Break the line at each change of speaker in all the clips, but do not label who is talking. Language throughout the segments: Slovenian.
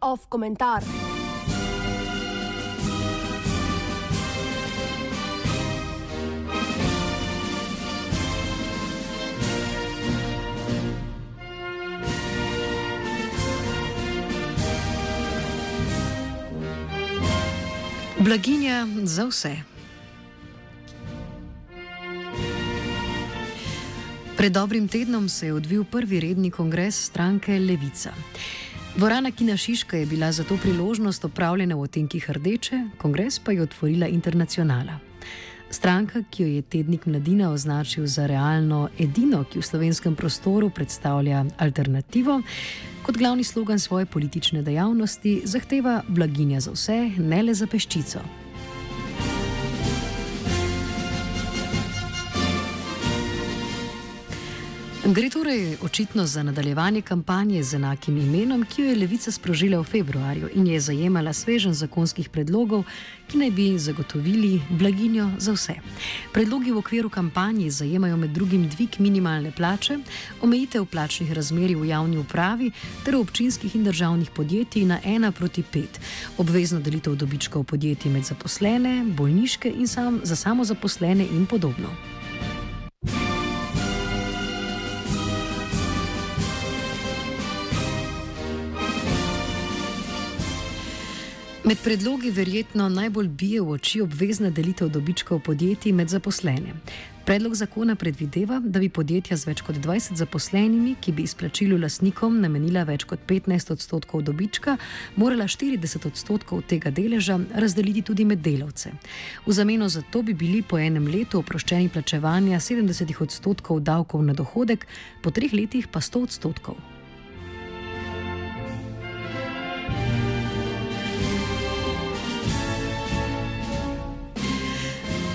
Off komentar.
Blaginja za vse. Pred dobrim tednom se je odvil prvi redni kongres stranke Levica. Dvorana Kina Šiška je bila za to priložnost opravljena v otenkih rdeče, kongres pa je otvorila internacionala. Stranka, ki jo je tednik Mladina označil za realno edino, ki v slovenskem prostoru predstavlja alternativo, kot glavni slogan svoje politične dejavnosti zahteva blaginja za vse, ne le za peščico. Gre torej očitno za nadaljevanje kampanje z enakim imenom, ki jo je Levica sprožila v februarju in je zajemala svežen zakonskih predlogov, ki naj bi zagotovili blaginjo za vse. Predlogi v okviru kampanje zajemajo med drugim dvig minimalne plače, omejitev plačnih razmerij v javni upravi ter v občinskih in državnih podjetij na ena proti pet, obvezno delitev dobičkov podjetij med zaposlene, bolniške in sam, za samozaposlene in podobno. Med predlogi verjetno najbolj bije v oči obvezna delitev dobičkov podjetij med zaposlene. Predlog zakona predvideva, da bi podjetja z več kot 20 zaposlenimi, ki bi izplačilu lasnikom namenila več kot 15 odstotkov dobička, morala 40 odstotkov tega deleža razdeliti tudi med delavce. V zameno za to bi bili po enem letu oproščeni plačevanja 70 odstotkov davkov na dohodek, po treh letih pa 100 odstotkov.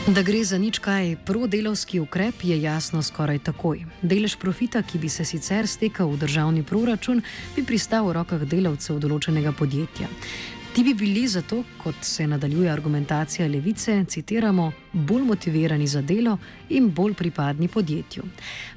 Da gre za nič kaj prodelovski ukrep, je jasno skoraj takoj. Delež profita, ki bi se sicer stekal v državni proračun, bi pristal v rokah delavcev določenega podjetja. Ti bi bili zato, kot se nadaljuje argumentacija levice, citiramo, bolj motivirani za delo in bolj pripadni podjetju.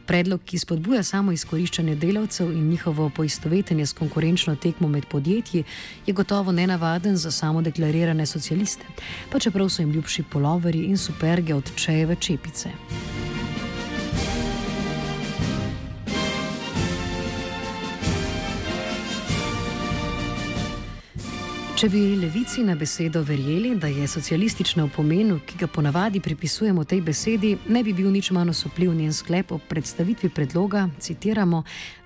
Predlog, ki spodbuja samo izkoriščanje delavcev in njihovo poistovetenje s konkurenčno tekmo med podjetji, je gotovo nenavaden za samo deklarirane socialiste, pa čeprav so jim ljubši poloveri in superge od čejeve čepice. Če bi levici na besedo verjeli, da je socialistična v pomenu, ki ga ponavadi pripisujemo tej besedi, ne bi bil nič manj osupljiv njen sklep o predstavitvi predloga, citiramo,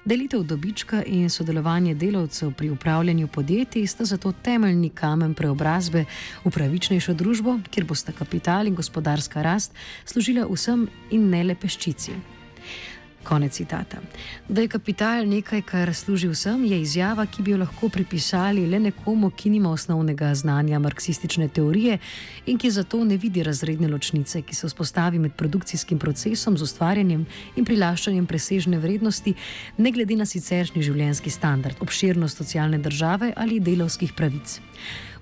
delitev dobička in sodelovanje delavcev pri upravljanju podjetij sta zato temeljni kamen preobrazbe v pravičnejšo družbo, kjer bosta kapital in gospodarska rast služila vsem in ne le peščici. Konec citata. Da je kapital nekaj, kar služi vsem, je izjava, ki bi jo lahko pripisali le nekomu, ki nima osnovnega znanja marksistične teorije in ki zato ne vidi razredne ločnice, ki se vzpostavi med produkcijskim procesom z ustvarjanjem in prilaščanjem presežne vrednosti, ne glede na siceršnji življenjski standard, obširnost socialne države ali delovskih pravic.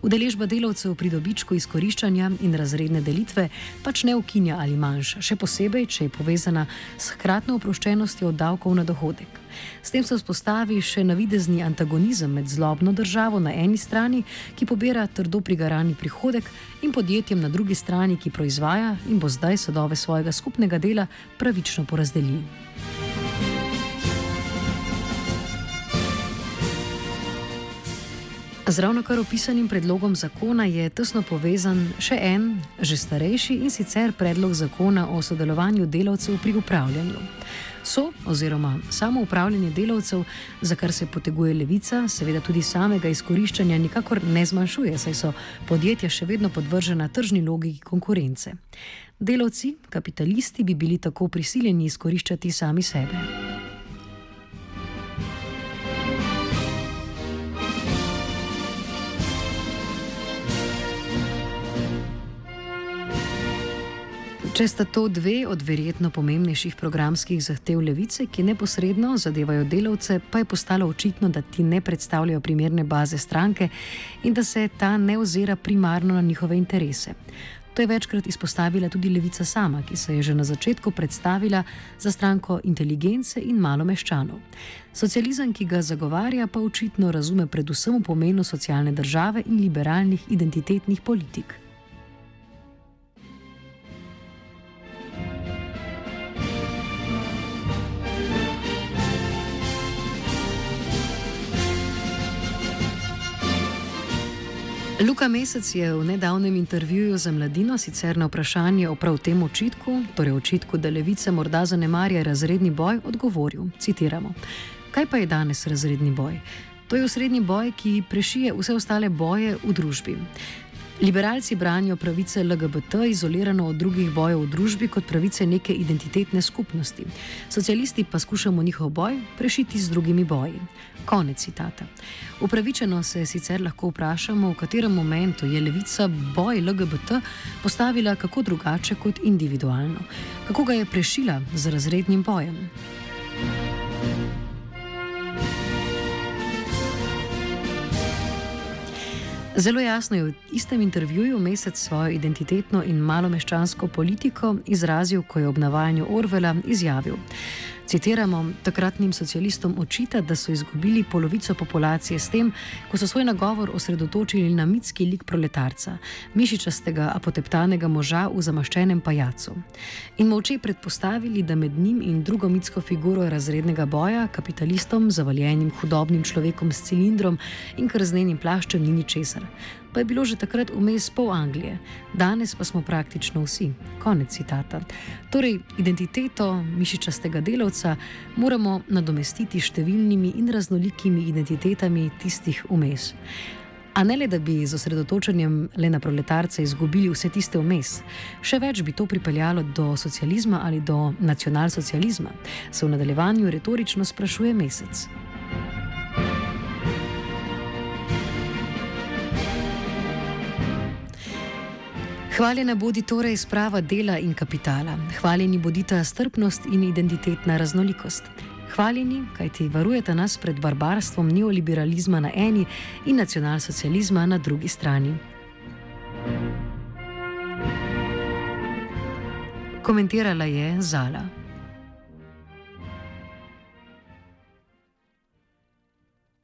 Udeležba delavcev pri dobičku izkoriščanja in razredne delitve pač ne ukinja ali manjša, še posebej, če je povezana s hkratno oproščenostjo od davkov na dohodek. S tem se vzpostavi še navidezni antagonizem med zlobno državo na eni strani, ki pobira trdo prigarani prihodek, in podjetjem na drugi strani, ki proizvaja in bo zdaj sadove svojega skupnega dela pravično porazdelil. Z ravno kar opisanim predlogom zakona je tesno povezan še en, že starejši in sicer predlog zakona o sodelovanju delavcev pri upravljanju. So oziroma samo upravljanje delavcev, za kar se poteguje levica, seveda tudi samega izkoriščanja nikakor ne zmanjšuje, saj so podjetja še vedno podvržena tržni logiki konkurence. Delavci, kapitalisti bi bili tako prisiljeni izkoriščati sami sebe. Če sta to dve od verjetno pomembnejših programskih zahtev levice, ki neposredno zadevajo delavce, pa je postalo očitno, da ti ne predstavljajo primerne baze stranke in da se ta ne ozira primarno na njihove interese. To je večkrat izpostavila tudi levica sama, ki se je že na začetku predstavila za stranko inteligence in malo meščanov. Socializem, ki ga zagovarja, pa očitno razume predvsem v pomenu socialne države in liberalnih identitetnih politik. Luka Mesec je v nedavnem intervjuju za mladino sicer na vprašanje o prav tem očitku, torej očitku, da levice morda zanemarja razredni boj, odgovoril: Citiramo: Kaj pa je danes razredni boj? To je osrednji boj, ki prešije vse ostale boje v družbi. Liberalci branijo pravice LGBT izolirano od drugih bojev v družbi kot pravice neke identitetne skupnosti. Socialisti pa skušamo njihov boj prešiti z drugimi boji. Konec citata. Upravičeno se sicer lahko vprašamo, v katerem momentu je levica boj LGBT postavila kako drugače kot individualno, kako ga je prešila z razrednim bojem. Zelo jasno je v istem intervjuju mesec svojo identitetno in malomeščansko politiko izrazil, ko je ob navajanju Orvela izjavil: Citiramo, takratnim socialistom očita, da so izgubili polovico populacije s tem, ko so svoj nagovor osredotočili na mitski lik proletarca, mišičastega apoteptanega moža v zamaščenem pajacu. In moče predpostavili, da med njim in drugo mitsko figuro razrednega boja, kapitalistom, zavaljenim hudobnim človekom s cilindrom in krznenim plaščem, ni ničesar pa je bilo že takrat vmes pol Anglije, danes pa smo praktično vsi. Konec citata. Torej, identiteto mišičastega delavca moramo nadomestiti številnimi in raznolikimi identitetami tistih vmes. A ne le, da bi z osredotočenjem le na proletarce izgubili vse tiste vmes, še več bi to pripeljalo do socializma ali do nacionalsocializma, se v nadaljevanju retorično sprašuje mesec. Hvaljena bodi torej sprava dela in kapitala, hvaljeni bodita strpnost in identitetna raznolikost. Hvaljeni, kaj ti varujete nas pred barbarstvom neoliberalizma na eni in nacionalsocializma na drugi strani. Komentirala je Zala.